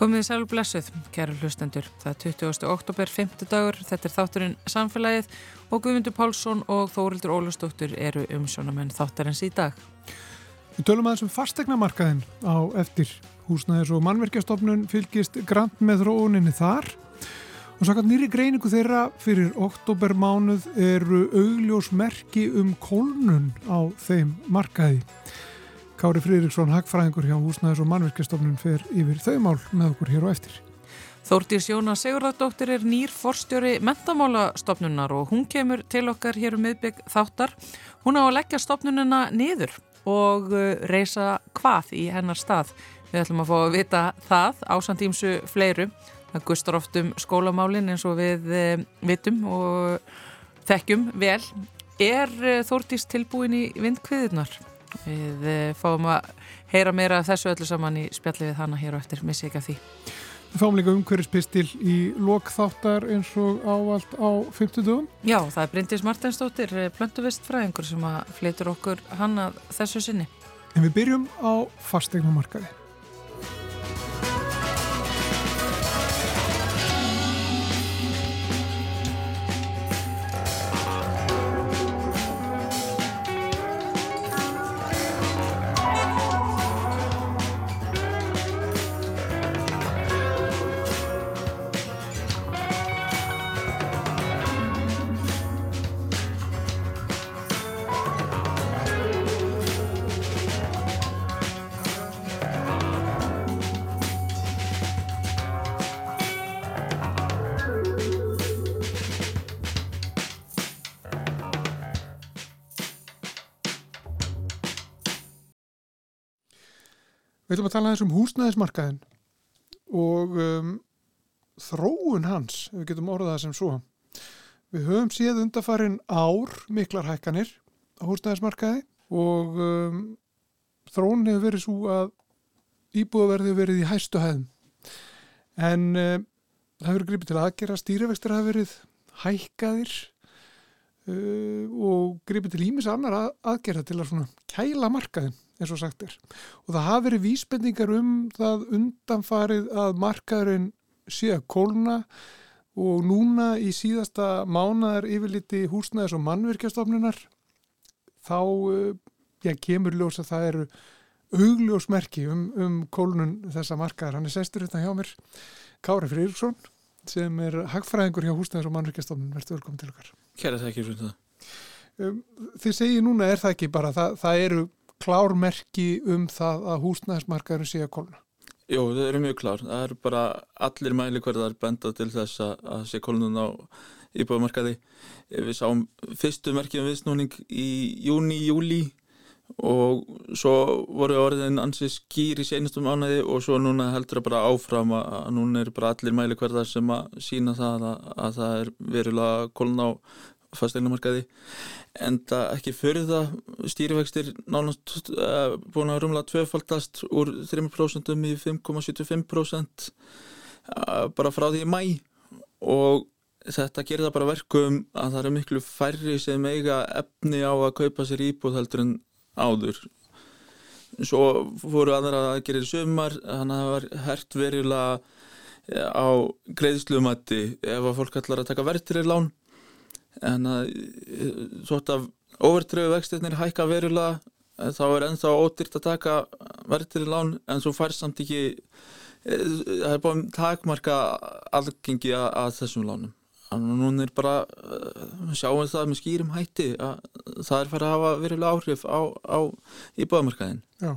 Komið sæl blessuð, kæru hlustendur. Það er 20. oktober, 5. dagur, þetta er þátturinn Samfélagið og Guðmundur Pálsson og Þórildur Ólustóttur eru umsjónamenn þáttarins í dag. Við tölum aðeins um fastegnamarkaðin á eftir húsnæðis og mannverkjastofnun fylgist grant með þróuninni þar og svo nýri greiningu þeirra fyrir oktobermánuð eru augljósmerki um kólnun á þeim markaði. Kári Fridriksson, hagfræðingur hjá húsnæðis og mannverkjastofnun fer yfir þau mál með okkur hér og eftir. Þórtís Jóna Sigurðardóttir er nýr forstjóri mentamálastofnunar og hún kemur til okkar hér um miðbygg þáttar. Hún á að leggja stofnununa niður og uh, reysa hvað í hennar stað. Við ætlum að fá að vita það ásandýmsu fleiru. Það gustar oft um skólamálin eins og við uh, vitum og þekkjum vel. Er uh, Þórtís tilbúin í vindkviðunar? Við eh, fáum að heyra meira af þessu öllu saman í spjalli við hana hér og eftir, missi ekki að því. Við fáum líka umhverjuspistil í lokþáttar eins og ávalt á 50 dögum. Já, það er Bryndis Martinsdóttir, plöntuvist fræðingur sem að flytur okkur hann að þessu sinni. En við byrjum á fastegnumarkaði. Að tala aðeins um húsnæðismarkaðin og um, þróun hans, ef við getum orðað sem svo. Við höfum séð undarfarin ár miklar hækkanir á húsnæðismarkaði og um, þróun hefur verið svo að íbúðaverði hefur verið í hæstu hæðum. En um, það hefur gripið til aðgera, stýrivextir hafa verið hækkaðir uh, og gripið til ímis annar að, aðgera til að kæla markaðin eins og sagt er. Og það hafi verið vísbendingar um það undanfarið að markaðurinn sé að kólna og núna í síðasta mánadar yfirliti húsnæðis og mannverkjastofnunar þá eh, já, kemur ljós að það eru augljósmerki um, um kólnun þessa markaðar. Hann er sestur hérna hjá mér Kári Frýrksson sem er hagfræðingur hjá húsnæðis og mannverkjastofnun. Verður velkominn til okkar. Kæra það ekki fyrir það. Um, þið segir núna er það ekki bara, það, það eru klármerki um það að húsnæðismarkaður sé að kolna? Jó, það eru mjög klár. Það eru bara allir mæli hverðar benda til þess að sé kolnun á íbúðumarkaði. Við sáum fyrstu merkjum viðsnúning í júni, júli og svo voru orðin ansið skýr í senastum ánæði og svo núna heldur það bara áfram að núna eru bara allir mæli hverðar sem að sína það að, að það er verulega kolna á fasteignarmarkaði en það ekki fyrir það stýrifækstir nánast uh, búin að rumla tvefaldast úr 3% í 5,75% uh, bara frá því í mæ og þetta gerir það bara verkum að það eru miklu færri sem eiga efni á að kaupa sér íbúð heldur en áður. Svo fóru aðra að gera sömar þannig að það var hert veriðlega á greiðslumatti ef að fólk ætlar að taka verðtirir lán en svona overtröfu vextirnir hækka verulega þá er ennþá ódýrt að taka verðtir í lán en svo fær samt ekki það er búin takmarka algengi að, þessum lánum. Þannig að núna er bara sjáum við það með skýrum hætti að það er farið að hafa verulega áhrif á, á íbúðamarkaðin Já,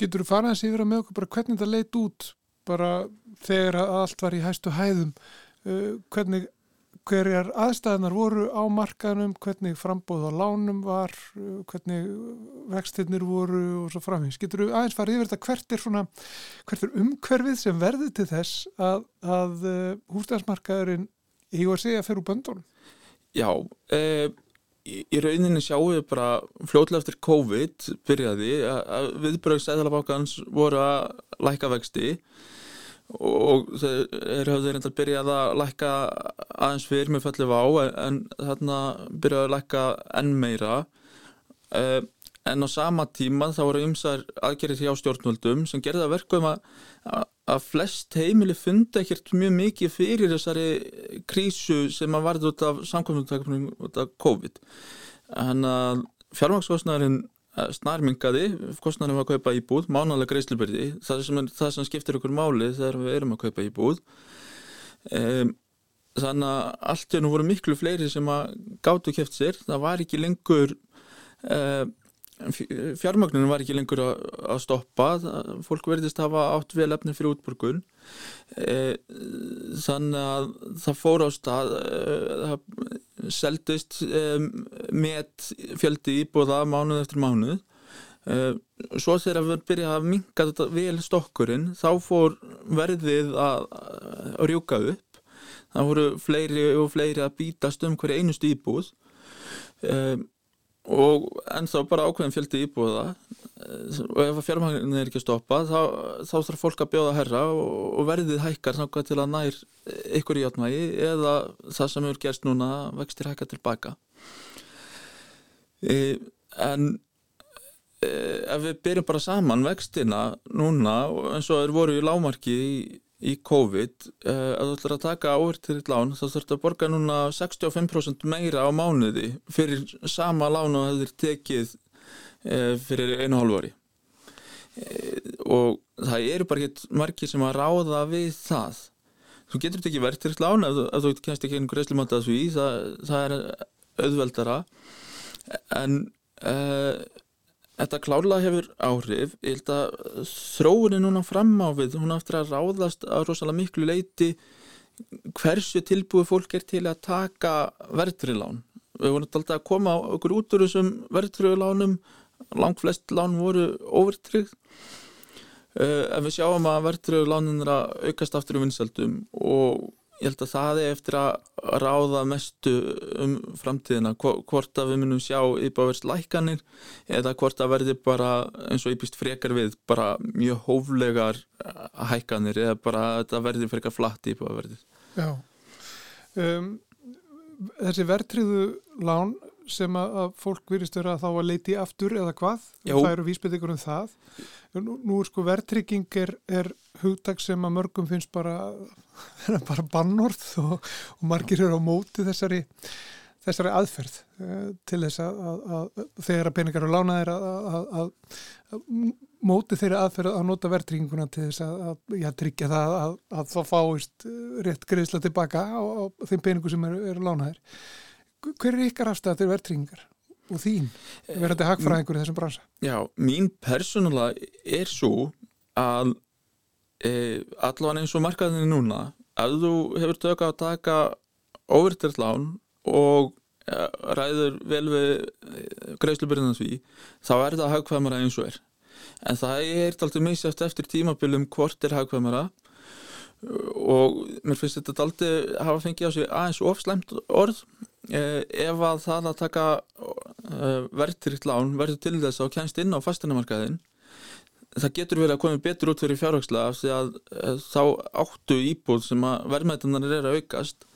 getur þú farað að sé vera með okkur bara hvernig það leit út bara þegar allt var í hæstu hæðum? Hvernig hverjar aðstæðanar voru á markaðnum, hvernig frambóð á lánum var, hvernig vextinnir voru og svo framhengis. Getur þú aðeins farið yfir þetta hvert er, svona, hvert er umhverfið sem verður til þess að, að uh, húsdæðsmarkaðurinn í og að segja fyrir böndunum? Já, e, í rauninni sjáum við bara fljóðlega eftir COVID byrjaði að viðbröðsæðalabákans voru að læka vexti og þeir hafði reynda að byrja að lækka aðeins fyrir með fallið á en þarna byrjaði að lækka enn meira. Uh, en á sama tíma þá voru ymsar aðgerið hjá stjórnvöldum sem gerði að verku um að, að flest heimili fundi ekkert mjög mikið fyrir þessari krísu sem að varði út af samkvæmum út af COVID. En að fjármakskostnæðurinn snarmingaði, var að kaupa íbúð mánalega greiðslubyrði, það það sem skiptir okkur máli þegar við erum að kaupa íbúð. Um, þannig að allt nú voru miklu fleiri sem að gáttu kæft sér, það var ekki lengur um, fjármögnunum var ekki lengur að, að stoppa. Fólk verðist hafa átt vel efni fyrir útborgun. E, þannig að það fór á stað e, seldist e, með fjöldi íbúða mánuð eftir mánuð. E, svo þegar við byrjaði að minka þetta vel stokkurinn þá fór verðið að, að rjúka upp. Það voru fleiri og fleiri að bítast um hverju einustu íbúð. Og og ennþá bara ákveðin fjöldi íbúða og ef fjármagnin er ekki að stoppa þá, þá þarf fólk að bjóða herra og, og verðið hækkar náttúrulega til að nær ykkur í átmægi eða það sem hefur gerst núna vextir hækka tilbaka e, en e, ef við byrjum bara saman vextina núna eins og er voru í lámarki í í COVID uh, að þú ætlar að taka áverðtýrið lán þá þurft að borga núna 65% meira á mánuði fyrir sama lán og það er tekið uh, fyrir einu hálf ári. Uh, og það eru bara ekki margir sem að ráða við það. Þú getur þetta ekki verðtýrið lán ef, ef þú kennst ekki einhver reyslumáta því það, það er auðveldara. En Þetta klála hefur áhrif, ég held að þróunin núna fram á við, hún aftur að ráðast að rosalega miklu leiti hversu tilbúið fólk er til að taka verðtrilán. Við vorum alltaf að koma okkur út úr þessum verðtrilánum, langt flest lán voru overtrygg. Uh, ef við sjáum að verðtrilánin er að aukast aftur um vinsaldum og ég held að það er eftir að ráða mestu um framtíðina. Hvort að við munum sjá íbáverst lækanir eða hvort að verði bara eins og íbýst frekar við bara mjög hóflegar hækanir eða bara að þetta verði frekar flatt íbáverðið Já. Um, Þessi verðtriðu lán sem að fólk virðist vera þá að leiti aftur eða hvað, Já. það eru vísbyttingur um það. Nú, nú er sko verðtrygging er, er hugdag sem að mörgum finnst bara, bara bannorð og, og margir eru á móti þessari, þessari aðferð eh, til þess að, að, að þegar að peningar eru lánaðir að, að móti þeirri aðferð að nota verðtrygginguna til þess að já, tryggja það að það fáist rétt greiðsla tilbaka á, á þeim peningu sem eru, eru lánaðir hver er ykkar afstæða til verðtringar og þín, verðandi hagfræðingur í þessum bransa? Já, mín persónulega er svo að e, allavega eins og markaðinni núna að þú hefur tökka að taka ofurtert lán og ja, ræður vel við e, greiðslubyrðinans við, þá er það hagfæðmara eins og er. En það er alltaf misjátt eftir tímabilum hvort er hagfæðmara og mér finnst þetta alltaf hafa fengið á sig aðeins ofslemt orð ef að það að taka eh, verðtrykt lán verður til þess að kennst inn á fasteinamarkaðin það getur verið að koma betur út fyrir fjárhagslega því að eh, þá áttu íbúð sem að verðmætunar er að aukast.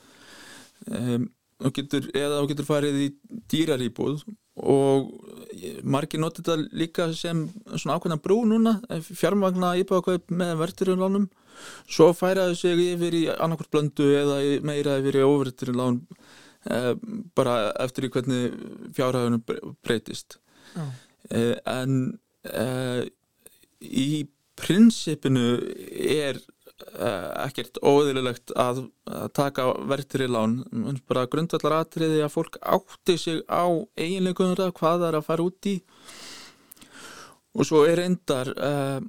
Um, getur, eða þá getur farið í dýrar íbúð og margir notið þetta líka sem svona ákveðna brú núna fjármagna íbúðakaup með verðtrykt lánum. Svo færaðu sig yfir í annarkvært blöndu eða meira yfir í overtrykt lán Eh, bara eftir í hvernig fjárhæðunum breytist. Oh. en uh, í prinsipinu er ekkert óðililegt að, taka verðtir í lán bara grundvallar atriði að fólk átti sig á eiginleikunum hvað það er að fara út í. Og svo er uh,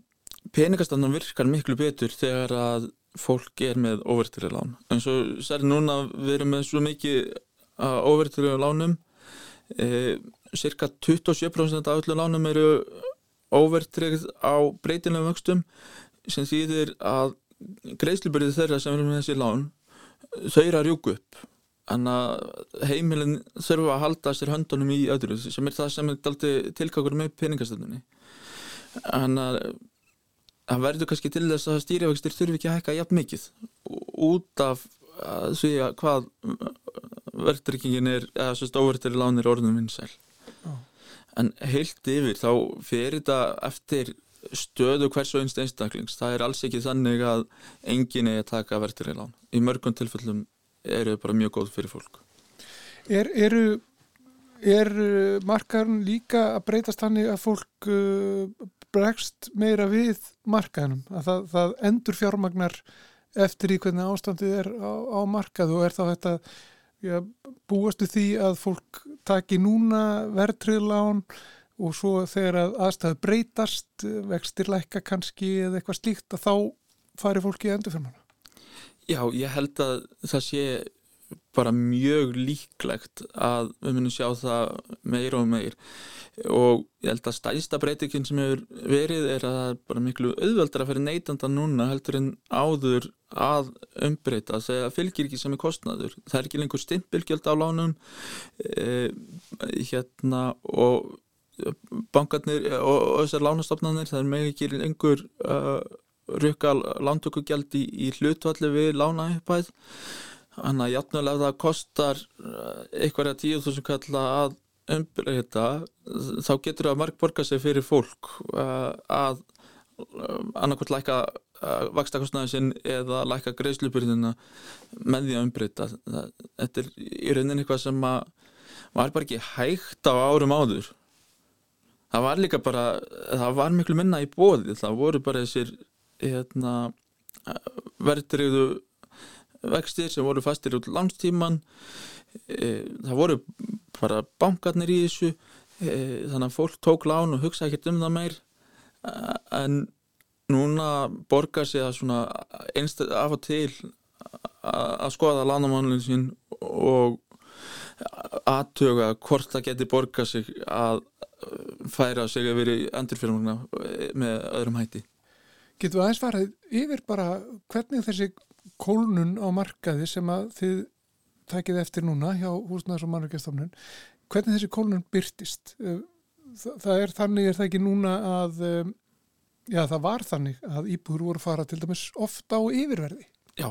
peningastandan virkar miklu betur þegar að fólk er með óvertilega lán. En svo sér núna við erum með svo mikið óvertilega lánum. E, cirka 27% af öllu lánum eru óvertrið á breytilegum vöxtum sem þýðir að greiðslubörði þeirra sem eru með þessi lán þau eru að rjúku upp. Þannig að heimilin þurfa að halda sér höndunum í öðru sem er það sem er tilkakur með peningastöndunni þannig að það verður kannski til þess að stýrifækstir þurfi ekki að hækka jafn mikið út af því að hvað verðtrykkingin er eða svo stóvertir lánir orðum vinsæl oh. en heilt yfir þá fer þetta eftir stöðu hvers og einst einstaklings. Það er alls ekki þannig að enginn er að taka í lán. Í mörgum tilfellum eru bara mjög góð fyrir fólk. Er, eru, er markaðurinn líka að breytast þannig að fólk uh, bregst meira við markaðunum? Að það, það endur fjármagnar eftir í hvernig ástandið er á, á markaðu og er þá þetta já, búastu því að fólk taki núna verðtriðlán og svo þegar að aðstæðu breytast, vextir lækka kannski eða eitthvað slíkt að þá fari fólki endurfjörnuna? Já, ég held að það sé bara mjög líklegt að við munum sjá það meir og meir og ég held að stæsta breytikinn sem hefur verið er að það er bara miklu auðveldra fyrir neytanda núna heldur en áður að umbreyta það fylgir ekki sem er kostnaður. Það er ekki lengur stimpilgjöld á lánum e, hérna og bankarnir og, og þessar lánastofnarnir það er með ekki lengur uh, rukka lántökugjald í, í hlutvalli við lánaupphæð Þannig að játnulega það kostar eitthvað að tíu þúsund kalla að umbreyta þá getur það marg borga sig fyrir fólk uh, að annarkvæmt læka uh, vakstakostnaði sinn eða læka greiðslupurðina með því að umbreyta. Þetta er í rauninni eitthvað sem var bara ekki hægt á árum áður. Það var líka bara, það var miklu minna í bóði, það voru bara þessir hérna, verðriðu vextir sem voru fastir út lánstíman e, það voru bara bankarnir í þessu e, þannig að fólk tók lán og hugsa ekkert um það meir en núna borgar sig að svona einstaklega af og til að skoða lánamánlinn sín og aðtöga hvort það geti borgað sig að færa sig að vera endurfjörmugna með öðrum hætti. Getur aðeins farið yfir bara hvernig þessi kólnun á markaði sem að þið takið eftir núna hjá húsnæðars og mannverkjastofnun hvernig þessi kólnun byrtist eh, það, það er þannig er það ekki núna að eh, já það var þannig að íbúður voru fara til dæmis ofta á yfirverði. Já,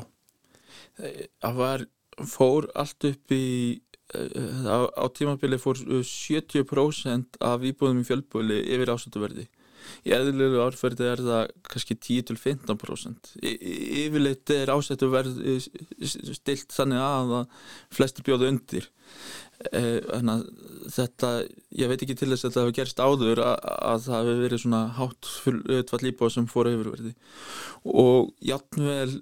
það var fór allt upp í eh, á, á tímabili fór 70% af íbúðum í fjölbúli yfir ásönduverði í eðlilegu árferði er það kannski 10-15% yfirleitt er ásættu verð stilt þannig að að flestir bjóðu undir. Þannig að þetta ég veit ekki til þess að þetta hefur gerst áður að, að það hefur verið svona hátt full líbáð sem fór yfirverði. Og játnvel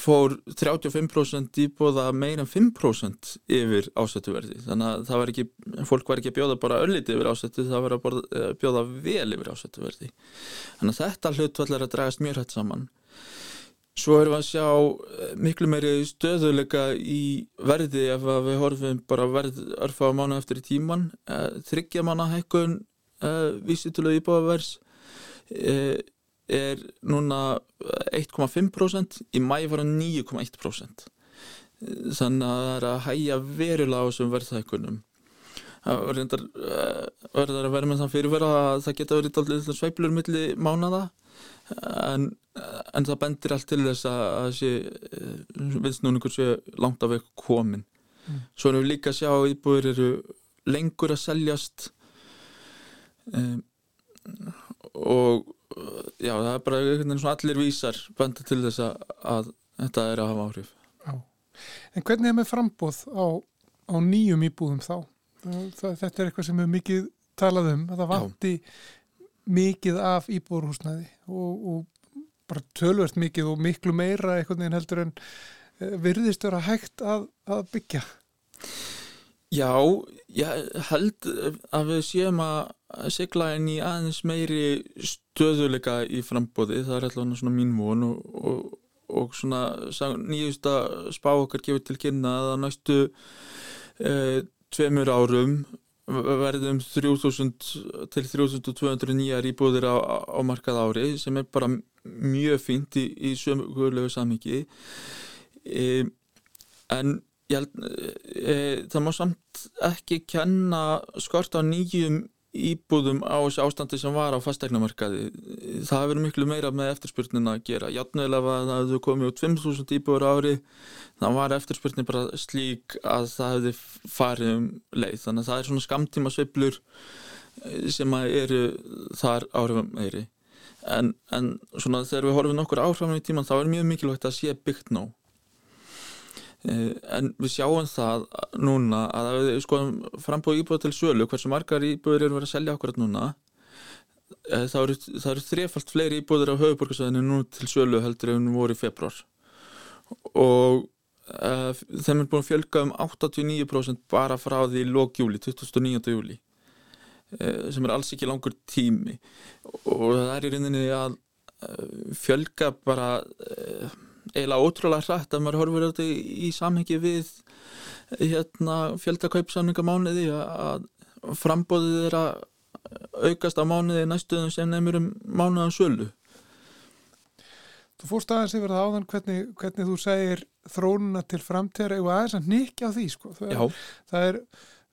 fór 35% íbúða meira en 5% yfir ásættuverði þannig að það var ekki, fólk var ekki að bjóða bara ölliti yfir ásættu, það var að eh, bjóða vel yfir ásættuverði þannig að þetta hlutvall er að dragast mjög hægt saman. Svo erum við að sjá eh, miklu meiri stöðuleika í verði ef við horfum bara verð örfa á mánu eftir í tíman eh, þryggja manna hækkun vísitölu íbúðavers er núna 1,5% í mæ var það 9,1% þannig að það er að hæja verulega á þessum verðhækkunum. Það verður að vera með það fyrirvera að það geta verið alltaf sveiblur millir mánada en, en það bendir allt til þess að þessi viðsnúningur sé langt af eitthvað komin mm. svo erum við líka að sjá að íbúður eru lengur að seljast um, og já, það er bara einhvern veginn svona allir vísar benda til þess að þetta er að hafa áhrif já. En hvernig er með frambóð á, á nýjum íbúðum þá? Það, þetta er eitthvað sem við mikið talað um, að það vanti mikið af íbúðurhúsnaði og, og bara tölvert mikið og miklu meira einhvern veginn heldur en eh, virðist vera hægt að, að byggja Já, ég held að við séum að sigla inn í aðeins meiri stöðuleika í frambóði, það er alltaf svona mín von og, og, og svona nýjusta spá okkar gefur til kynna að að næstu eh, tveimur árum verðum 3000 til 3200 nýjar íbúðir á, á markað ári sem er bara mjög fínt í, í sömugulegu samhengi. E, en ég held e, það má samt ekki kenna skort á nýjum íbúðum á þessu ástandi sem var á fastegnamarkaði það hefur miklu meira með eftirspurnina að gera. Játnuðilega að það hefur komið út 5.000 íbúður ári það var eftirspurnin bara slík að það hefði farið um leið. Þannig að það er svona skamtíma sveiblur e, sem eru þar áhrifum meiri. En, en svona þegar við horfum nokkur áfram í tíman þá er mjög mikilvægt að sé byggt nóg. Eh, en við sjáum það núna að við skoðum frambóð íbúða til sölu hversu margar íbúður eru verið að selja okkur núna eh, það eru, eru þrefalt fleiri íbúður á höfuborgarsæðinu nú til sölu heldur ef við vorum í februar og uh, þeim er búin að fjölga um 89% bara frá því lókjúli, 29. júli uh, sem er alls ekki langur tími og það er í rauninni að uh, fjölga bara eiginlega ótrúlega hrætt að maður horfur þetta í, í samhengi við hérna, fjöldakaupsamninga mánuði að frambóðið er að aukast á mánuði næstuðum sem nefnir um mánuðan sölu. Þú fórst aðeins yfir það áðan hvernig, hvernig þú segir þrónuna til framtíðar eða aðeins að nikja á því sko. það, er, það, er,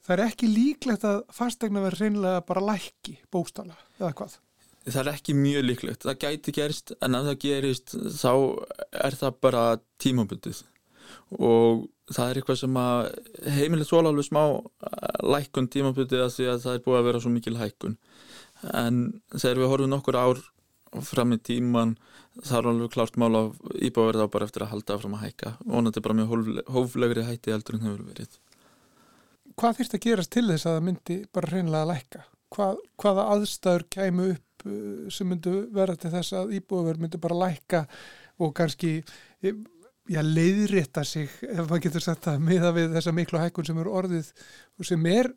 það er ekki líklegt að fastegna verður reynilega bara lækki bóstala eða hvað það er ekki mjög líklegt, það gæti gerist en ef það gerist þá er það bara tímabundið. Og það er eitthvað sem að heimilið svo alveg smá eh, lækun tímabundið að því að það er búið að vera svo mikil hækkun. En þegar við horfum nokkur ár fram í tíman það er alveg klart mál að íbáverða á bara eftir að halda fram að hækka. Og þetta er bara mjög hóflegri hætti eldur en hefur verið. Hvað þýrst að gerast til þess að það myndi bara reynilega að lækka? Hvað, hvaða aðstæður kæmu upp Eh, sem myndu vera til þess að íbúðverð myndu bara lækka og kannski eh, já, leiðrétta sig ef maður getur sagt það meða við þessa miklu hækkun sem eru orðið og sem er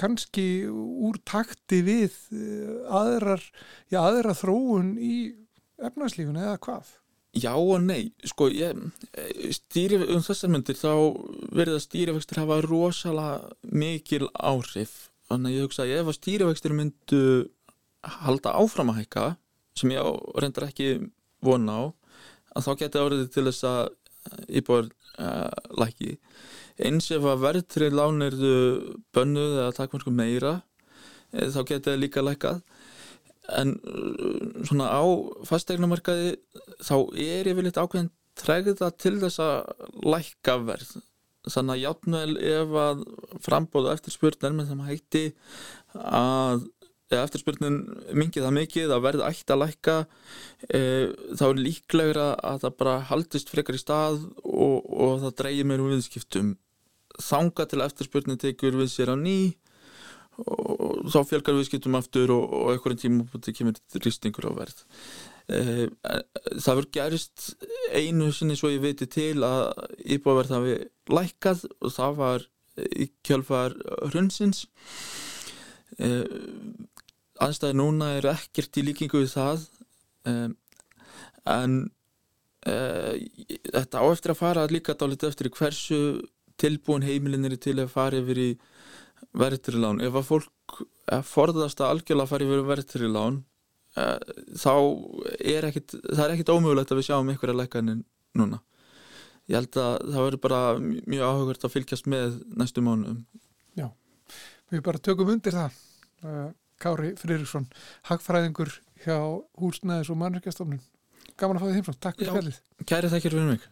kannski úr takti við eh, aðrar, já, aðra þróun í efnarslífuna eða hvað? Já og nei, sko ég, stýri, um þessar myndir þá verður það stýrifækstur hafa rosalega mikil áhrif þannig að ég hugsa að ef að stýrifækstur myndu halda áfram að hækka sem ég reyndar ekki vona á að þá geti árið til þess að íbúar uh, læki eins ef að verðtrið lánirðu bönnuð eða takkvæmsku meira eða þá geti það líka lækað en svona á fastegnumarkaði þá er ég vel eitt ákveðin tregða til þess að lækka verð. Þannig að játnvel ef að frambóðu eftir spurnar með þeim hætti að eftirspurnin mingið það mikið að verða ætti að lækka e, þá er líklegra að það bara haldist frekar í stað og, og það dreyir mér um viðskiptum. Þanga til eftirspurnin tekur við sér á ný og þá fjölgar viðskiptum aftur og, og einhverjum tíma búin kemur rýstingur á verð. E, það verður gerist einu sinni svo ég veit til að íbúaverð hafi lækkað og það var í kjölfar hrunsins. E, aðstæði núna eru ekkert í líkingu við það um, en uh, þetta á eftir að fara líka dálítið eftir hversu tilbúin heimilin er til að fara yfir í verðturilán ef að fólk forðast að algjörlega fara yfir verðturilán uh, þá er ekkit það er ekkit ómögulegt að við sjáum ykkur að læka henni núna. Ég held að það verður bara mjög áhugast að fylgjast með næstu mánu Já, við bara tökum undir það. Uh, Kári Friðriksson, hagfræðingur hjá Húsnæðis og mannverkjastofnun. Gaman að fá því heimsótt. Takk fyrir fælið. Kæri þekkir fyrir mig.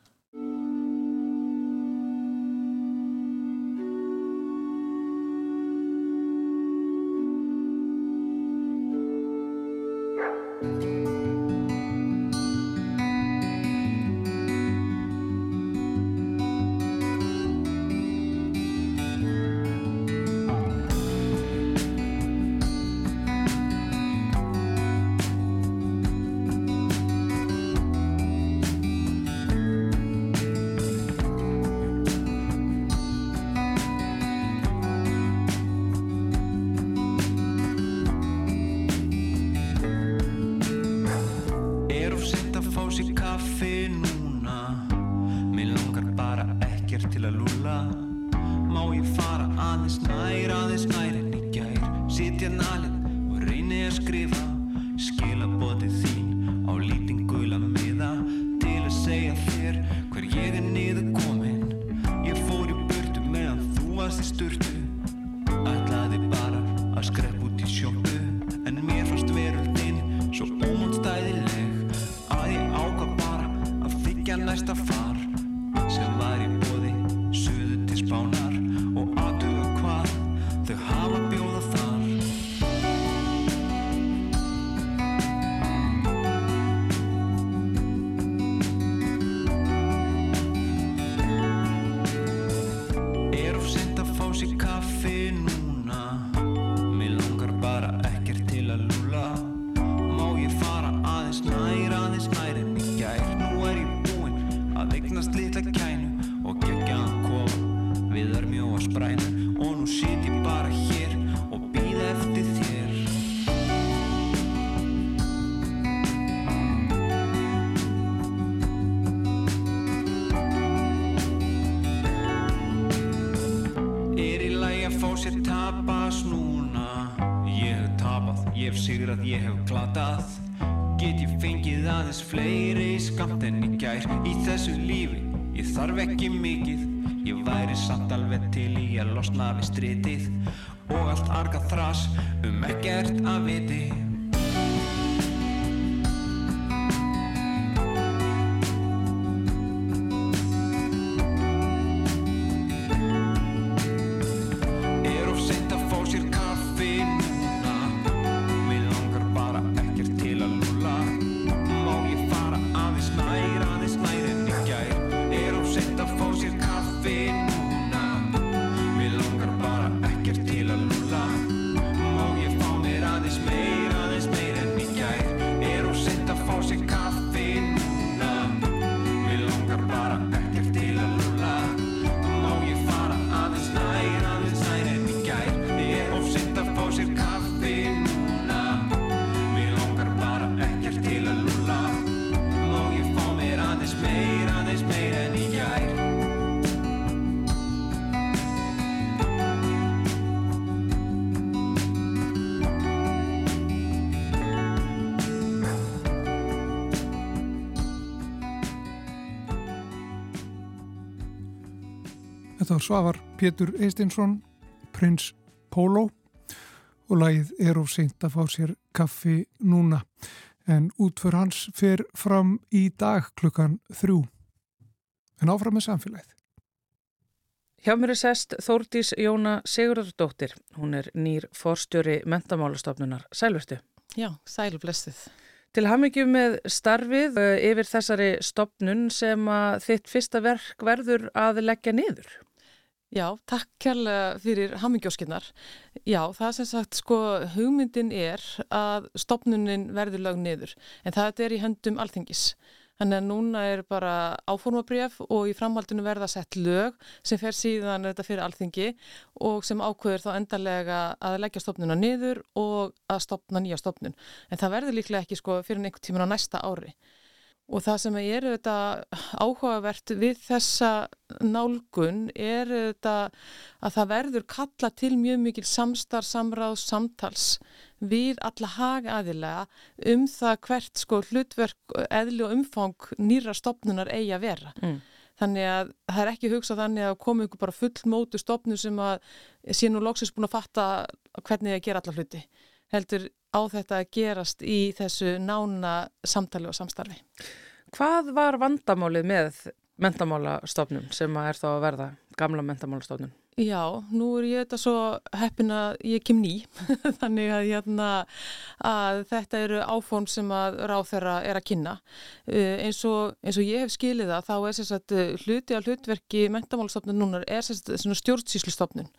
Get ég fengið aðeins fleiri skamt en í gær. Í þessu lífi, ég þarf ekki mikið. Ég væri samt alveg til í að losna við stritið. Og allt arga þras um ekkert að viti Svavar Pétur Eistinsson, prins Pólo og lagið er of seint að fá sér kaffi núna. En útför hans fer fram í dag klukkan þrjú. En áfram með samfélagið. Hjá mér er sest Þórdís Jóna Sigurðardóttir. Hún er nýr forstjóri mentamálastofnunar. Sælvertu. Já, sælu blessuð. Til hamingjum með starfið uh, yfir þessari stopnun sem að þitt fyrsta verk verður að leggja niður. Já, takk kærlega fyrir hamingjóskinnar. Já, það sem sagt, sko, hugmyndin er að stopnunin verður lög niður, en það er í höndum alþingis. Þannig að núna er bara áformabrjöf og í framhaldinu verða sett lög sem fer síðan þetta fyrir alþingi og sem ákveður þá endarlega að leggja stopnuna niður og að stopna nýja stopnun. En það verður líklega ekki sko fyrir einhvern tíman á næsta ári. Og það sem er þetta áhugavert við þessa nálgun er þetta að það verður kalla til mjög mikil samstar, samráð, samtals við alla hagaðilega um það hvert sko hlutverk, eðli og umfang nýra stopnunar eigi að vera. Mm. Þannig að það er ekki hugsað þannig að komi ykkur bara fullmótu stopnu sem að sé nú loksins búin að fatta hvernig það gera alla hluti. Heldur á þetta að gerast í þessu nána samtali og samstarfi. Hvað var vandamálið með mentamálastofnun sem er þá að verða gamla mentamálastofnun? Já, nú er ég þetta svo heppin að ég kem ný, þannig að, hérna, að þetta eru áfón sem að ráð þeirra er að kynna. Uh, eins, og, eins og ég hef skilið það, þá er sagt, hluti af hlutverki mentamálastofnun núna er sagt, stjórnsýslustofnun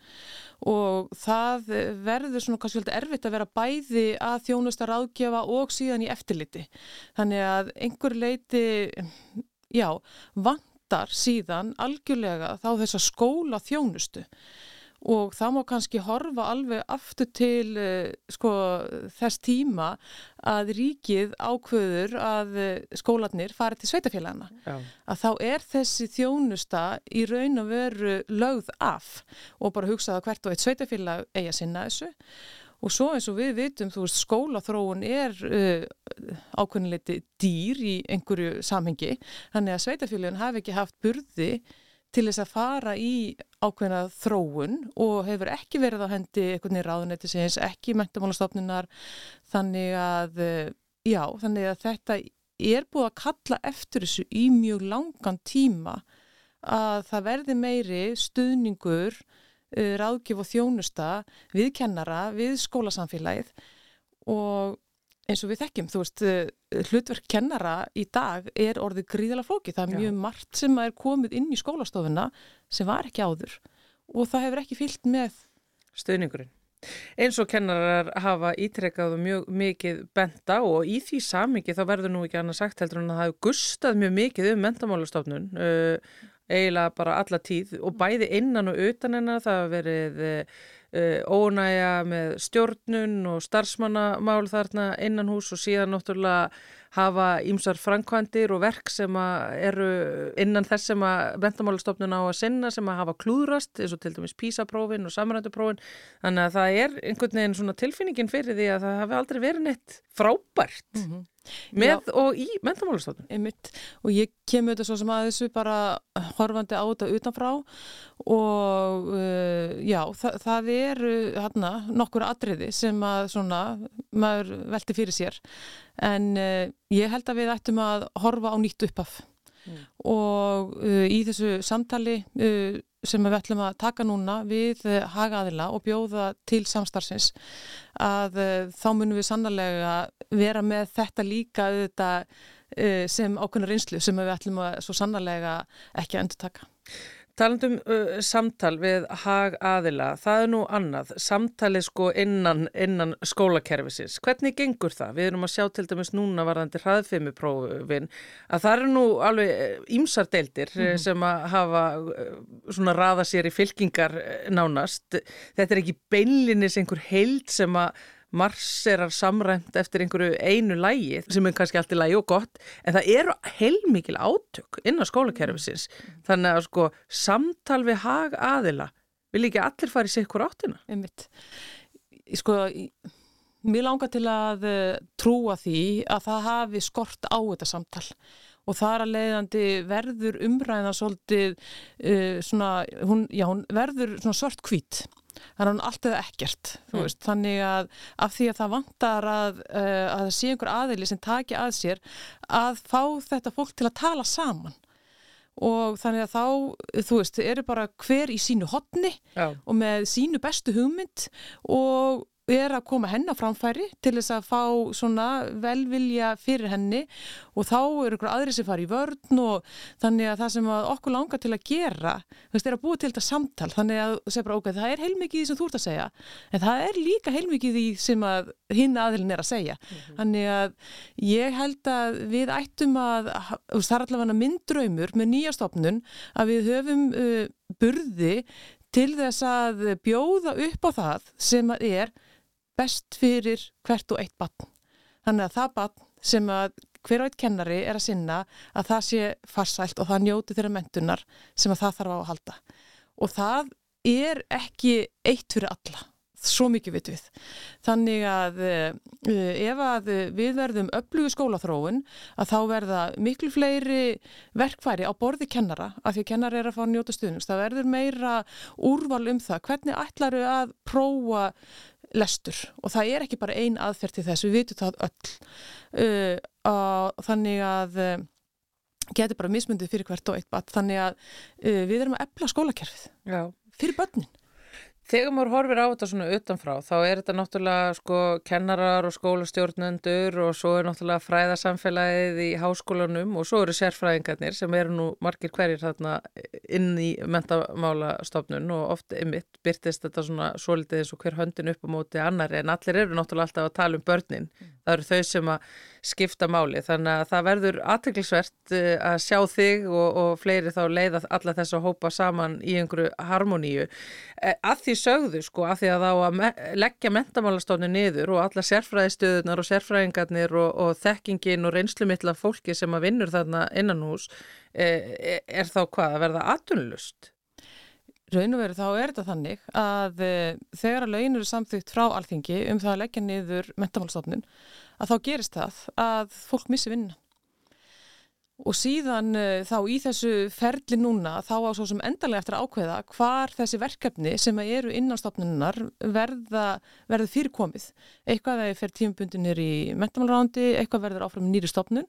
og það verður svona kannski veldig erfitt að vera bæði að þjónusta ráðgjafa og síðan í eftirliti. Þannig að einhver leiti, já, vant vantar síðan algjörlega þá þessa skóla þjónustu og það má kannski horfa alveg aftur til sko, þess tíma að ríkið ákveður að skólanir fari til sveitafélagana. Já. Að þá er þessi þjónusta í raun og veru lögð af og bara hugsaða hvert og eitt sveitafélag eigi að sinna þessu Og svo eins og við vitum, þú veist, skólaþróun er uh, ákveðinleiti dýr í einhverju samhengi, þannig að sveitafélagin hafi ekki haft burði til þess að fara í ákveðina þróun og hefur ekki verið á hendi einhvern veginn ráðunetti sem ekki mentamálastofnunar, þannig að, já, þannig að þetta er búið að kalla eftir þessu í mjög langan tíma að það verði meiri stuðningur ráðgjöf og þjónusta við kennara, við skólasamfélagið og eins og við þekkjum, þú veist, hlutverk kennara í dag er orðið gríðala flóki. Það er mjög Já. margt sem er komið inn í skólastofuna sem var ekki áður og það hefur ekki fyllt með stöðningurinn. Eins og kennarar hafa ítrekkað mjög mikið benda og í því samingi þá verður nú ekki annað sagt heldur en að það hefur gustað mjög mikið um mentamálastofnun uh, eiginlega bara alla tíð og bæði innan og utan hennar. Það hafa verið uh, ónæja með stjórnun og starfsmannamál þarna innan hús og síðan náttúrulega hafa ímsar framkvæmdir og verk sem eru innan þess sem að mentamálastofnun á að sinna sem að hafa klúðrast eins og til dæmis PISA-prófin og samrænduprófin þannig að það er einhvern veginn svona tilfinningin fyrir því að það hafi aldrei verið neitt frábært. Mm -hmm. Með Já. og í mentamálastofnun. einmitt og ég kemur þetta svo sem að þessu bara horfandi á þetta utanfrá og uh, já, þa það eru hérna nokkur atriði sem að svona maður velti fyrir sér en uh, ég held að við ættum að horfa á nýtt uppaf Mm. og uh, í þessu samtali uh, sem við ætlum að taka núna við uh, hagaðila og bjóða til samstarfsins að uh, þá munum við sannlega vera með þetta líka auðvitað uh, sem ákveðna reynslu sem við ætlum að svo sannlega ekki að endur taka. Talandum uh, samtal við hag aðila, það er nú annað, samtali sko innan, innan skólakerfisins. Hvernig gengur það? Við erum að sjá til dæmis núna varðandi hraðfimiprófin að það eru nú alveg ímsar deildir mm -hmm. sem að hafa uh, svona raða sér í fylkingar eh, nánast. Þetta er ekki beinlinis einhver heild sem að marserar samræmt eftir einhverju einu lægi sem er kannski allt í lægi og gott en það eru heilmikil átök innan skólakerfisins. Þannig að sko samtal við hag aðila vil ekki allir fara í hver áttina. Einmitt. Sko, mér langar til að eh, trúa því að það hafi skort á þetta samtal. Og þar að leiðandi verður umræðan svolítið uh, svona, hún, já, hún verður svona svart hvít þannig að hún allt eða ekkert Mm. veist, þannig að af því að það vantar að, uh, að það sé einhver aðili sem taki að sér að fá þetta fólk til að tala saman og þannig að þá, þú veist, eru bara hver í sínu hotni Já, og með sínu bestu hugmynd og er að koma henni á framfæri til þess að fá svona velvilja fyrir henni og þá eru ykkur aðri sem fara í vörn og þannig að það sem að okkur langar til að gera veist, er að búa til þetta samtal. Þannig að bara, ok, það er heilmikið því sem þú ert að segja en það er líka heilmikið því sem að hinn aðilin er að segja. Þannig að ég held að við ættum að, það er allavega minn draumur með nýja stofnun að við höfum uh, burði til þess að bjóða upp á það sem að er best fyrir hvert og eitt batn. Þannig að það batn sem að hver og eitt kennari er að sinna að það sé farsælt og það njóti þeirra mentunar sem að það þarf á að halda. Og það er ekki eitt fyrir alla. Svo mikið vitum við. Þannig að uh, ef að við verðum öflugu skólaþróun að þá verða miklu fleiri verkfæri á borði kennara af því að kennari er að fá njóta stuðnings. Það verður meira úrval um það. Hvernig ætlaru að prófa lestur og það er ekki bara ein aðferð til þess, við vitum það öll uh, og þannig að uh, getur bara mismundið fyrir hvert og eitt bat þannig að uh, við erum að epla skólakerfið já. fyrir börnin. Þegar maður horfir á þetta svona utanfrá þá er þetta náttúrulega sko kennarar og skólastjórnendur og svo er náttúrulega fræðasamfélagið í háskólanum og svo eru sérfræðingarnir sem eru nú margir hverjir þarna inn í mentamálastofnun og oft ymitt byrtist þetta svona svolítið eins og hver höndin upp á móti annari en allir eru náttúrulega alltaf að tala um börnin. Það eru þau sem að skipta máli þannig að það verður aðteglisvert að sjá þig og, og fleiri þá leiða alla þess að hópa saman í einhverju harmoníu. Eh, Að því sögðu sko, að því að þá að me leggja mentamálastofni niður og alla sérfræðistöðunar og sérfræðingarnir og, og þekkingin og reynslumittla fólki sem að vinnur þarna innan hús er, er þá hvað að verða atvinnlust? Raun og veru þá er þetta þannig að þegar að laun eru samþygt frá alþingi um það að leggja niður mentamálstofnun að þá gerist það að fólk missi vinna. Og síðan uh, þá í þessu ferli núna þá á svo sem endalega eftir að ákveða hvar þessi verkefni sem eru innan stofnunar verða, verða fyrirkomið. Eitthvað að það fer tímabundinir í mentamálrándi, eitthvað verður áfram nýri stofnun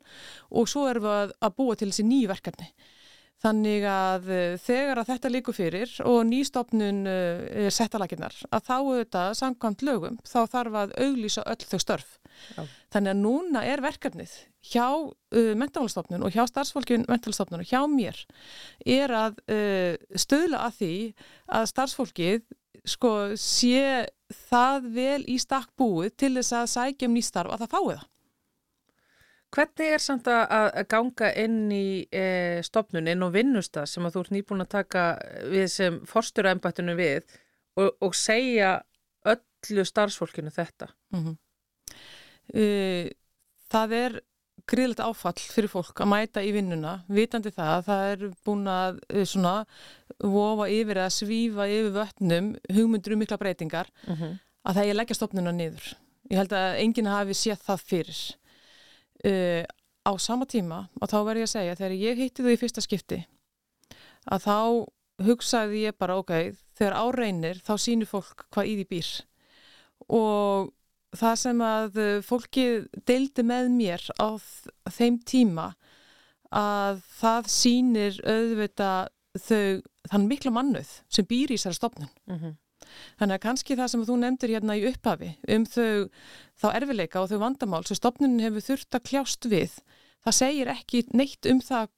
og svo erum við að búa til þessi nýju verkefni. Þannig að uh, þegar að þetta líkur fyrir og nýstofnun uh, er settalaginnar að þá auðvitað samkvæmt lögum þá þarf að auglýsa öll þau störf. Já. Þannig að núna er verkefnið hjá uh, mentamálastofnun og hjá starfsfólkin mentamálastofnun og hjá mér er að uh, stöðla að því að starfsfólkið sko sé það vel í stakk búið til þess að sækja um nýstarf að það fái það. Hvernig er samt að, ganga inn í e, stopnun, inn á vinnusta sem að þú ert nýbúin að taka við sem forstjóra embættinu við og, og segja öllu starfsfólkinu þetta? Mm það er gríðilegt áfall fyrir fólk að mæta í vinnuna, vitandi það að það er búin að eh, svona vofa yfir eða svífa yfir vötnum hugmyndur um mikla breytingar Mm -hmm. að það er leggja stopnuna niður. Ég held að enginn hafi séð það fyrir. Uh, á sama tíma, og þá verður ég að segja, þegar ég hitti þau í fyrsta skipti, að þá hugsaði ég bara, ok, þegar áreinir, þá sýnir fólk hvað í því býr. Og það sem að fólki deildi með mér á þeim tíma, að það sýnir auðvita þau, þann mikla mannuð sem býr í þessari stopnun. Mm -hmm. Þannig að kannski það sem þú nefndir hérna í upphafi um þau, þá erfileika og þau vandamál sem stopnunin hefur þurft að kljást við, það segir ekki neitt um það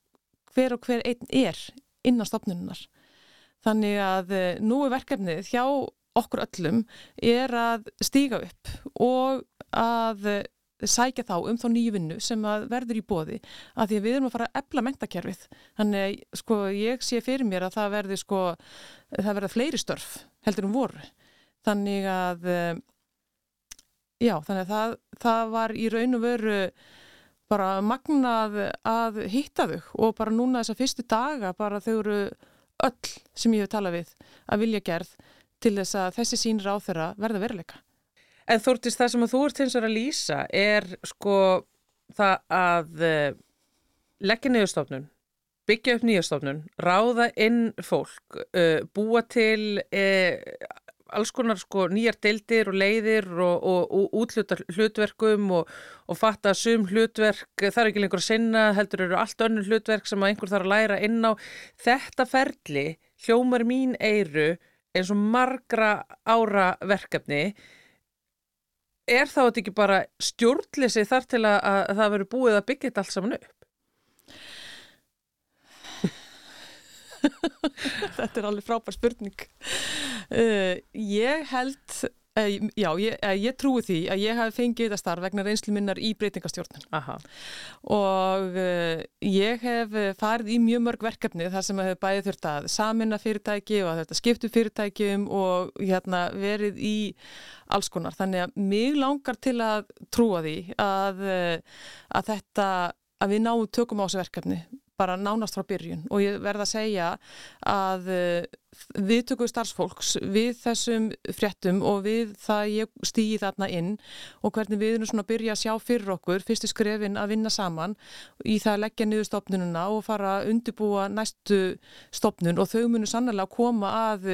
hver og hver einn er innan stopnuninnar. Þannig að eh, nú er verkefnið hjá okkur öllum er að stíga upp og að eh, sækja þá um þá nýju vinnu sem verður í bóði að því að við erum að fara að ebla mentakerfið. Þannig sko ég sé fyrir mér að það verður sko, það verður fleiri störf heldur um voru. Þannig að eh, já, þannig að það, það var í raun og veru bara magnað að hitta þau og bara núna þessa fyrstu daga bara þau eru öll sem ég hef talað við að vilja gerð til þess að þessi sínir á þeirra verða veruleika. En Þórtís, það sem þú ert hins vegar að lýsa er sko það að uh, leggja niðurstofnun, byggja upp nýjastofnun, ráða inn fólk, uh, búa til uh, alls konar sko nýjar deildir og leiðir og, og, og útluta hlutverkum og, og fatta sum hlutverk, það er ekki lengur að sinna, heldur eru allt önnur hlutverk sem einhver þarf að læra inn á. Þetta ferli hljómar mín eiru eins og margra ára verkefni er þá þetta ekki bara stjórnleysi þar til að, að það veri búið að byggja þetta allt saman upp? Þetta er alveg frábær spurning. Uh, ég held, uh, já, ég, uh, ég trúi því að ég hafi fengið þetta starf vegna reynslu minnar í breytingastjórnum. Aha. Og ég hef farið í mjög mörg verkefni þar sem hefur bæðið þurft að samina fyrirtæki og að þetta skiptu fyrirtækjum og hérna, verið í alls konar. Þannig að mig langar til að trúa því að, að þetta, að við náum tökum á þessu verkefni bara nánast frá byrjun. Og ég verða að segja að við tökum starfsfólks við þessum fréttum og við það ég stýði þarna inn og hvernig við erum svona að byrja að sjá fyrir okkur fyrstu skrefin að vinna saman í það að leggja niður stopnununa og fara að undibúa næstu stopnun og þau munu sannlega að koma að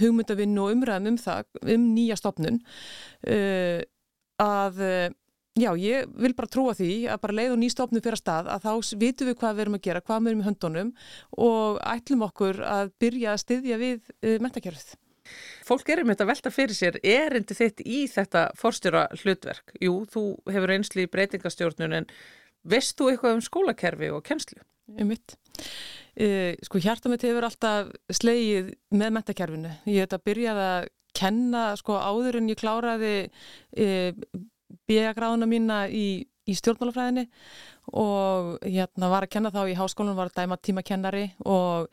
hugmyndavinnu og umræðum um það, um nýja stopnun uh, að Já, ég vil bara trúa því að bara leið og nýstofnum fyrir að stað að þá vitum við hvað við erum að gera, hvað við erum í höndunum og ætlum okkur að byrja að styðja við uh, mentakerfið. Fólk er um þetta velta fyrir sér, er endi þitt í þetta forstjóra hlutverk? Jú, þú hefur einsli í breytingastjórnun en veist þú eitthvað um skólakerfi og kennslu? Um mitt. Uh, sko hjarta mitt hefur alltaf slegið með mentakerfinu. Ég hef þetta byrjað að kenna sko áður en ég kláraði uh, bíagráðuna mína í, í stjórnmálafræðinni og hérna var að kenna þá í háskólanum, var að dæma tímakennari og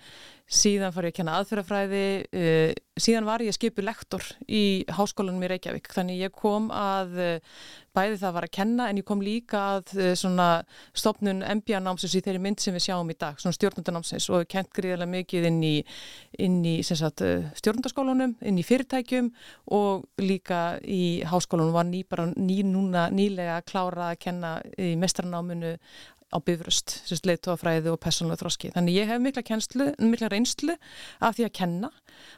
síðan fór ég að kenna aðferðafræði, uh, síðan var ég skipu lektor í háskólanum í Reykjavík, þannig ég kom að uh, bæði það var að kenna en ég kom líka að uh, svona stopnun MBA-námsins í þeirri mynd sem við sjáum í dag, svona stjórnundanámsins og kent gríðarlega mikið inn í, í stjórnundaskólanum, inn í fyrirtækjum og líka í háskólanum. Var ný, bara ný núna nýlega að klára að kenna í mestranáminu á bifröst, leiðtóafræði og persónulega þroski. Þannig ég hef mikla, kjenslu, mikla reynslu af því að kenna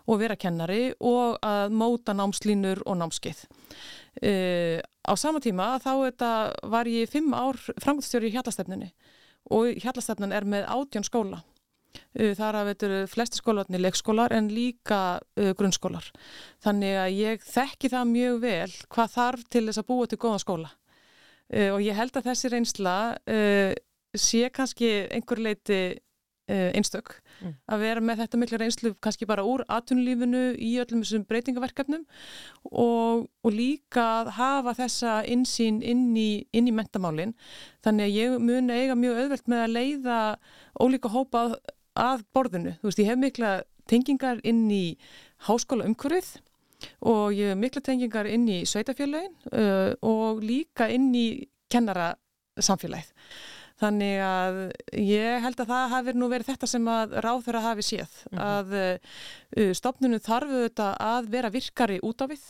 og vera kennari og að móta námslínur og námskeið. Uh, á sama tíma þá þetta, var ég fimm ár framgóðstjóri í hjallastefnunni og hjallastefnun er með átjón skóla. Uh, þar að veitur flesti skólarni leikskólar en líka uh, grunnskólar. Þannig að ég þekki það mjög vel hvað þarf til þess að búa til góða skóla. Uh, og ég held að þessi reynsla uh, sé kannski einhver leiti uh, einstök Mm. að vera með þetta mikla reynslu kannski bara úr atvinnulífinu í öllum þessum breytingaverkefnum og, og líka að hafa þessa insýn inn í, inn í mentamálin þannig að ég mun eiga mjög auðvelt með að leiða ólíka hópa að, að borðinu. Þú veist, ég hef mikla tengingar inn í háskóla umhverfið og mikla tengingar inn í sveitafélagin uh, og líka inn í kennara samfélagið. Þannig að ég held að það hafi nú verið þetta sem að ráð þeirra hafi séð að uh, stopnunum þarf auðvitað að vera virkari út á við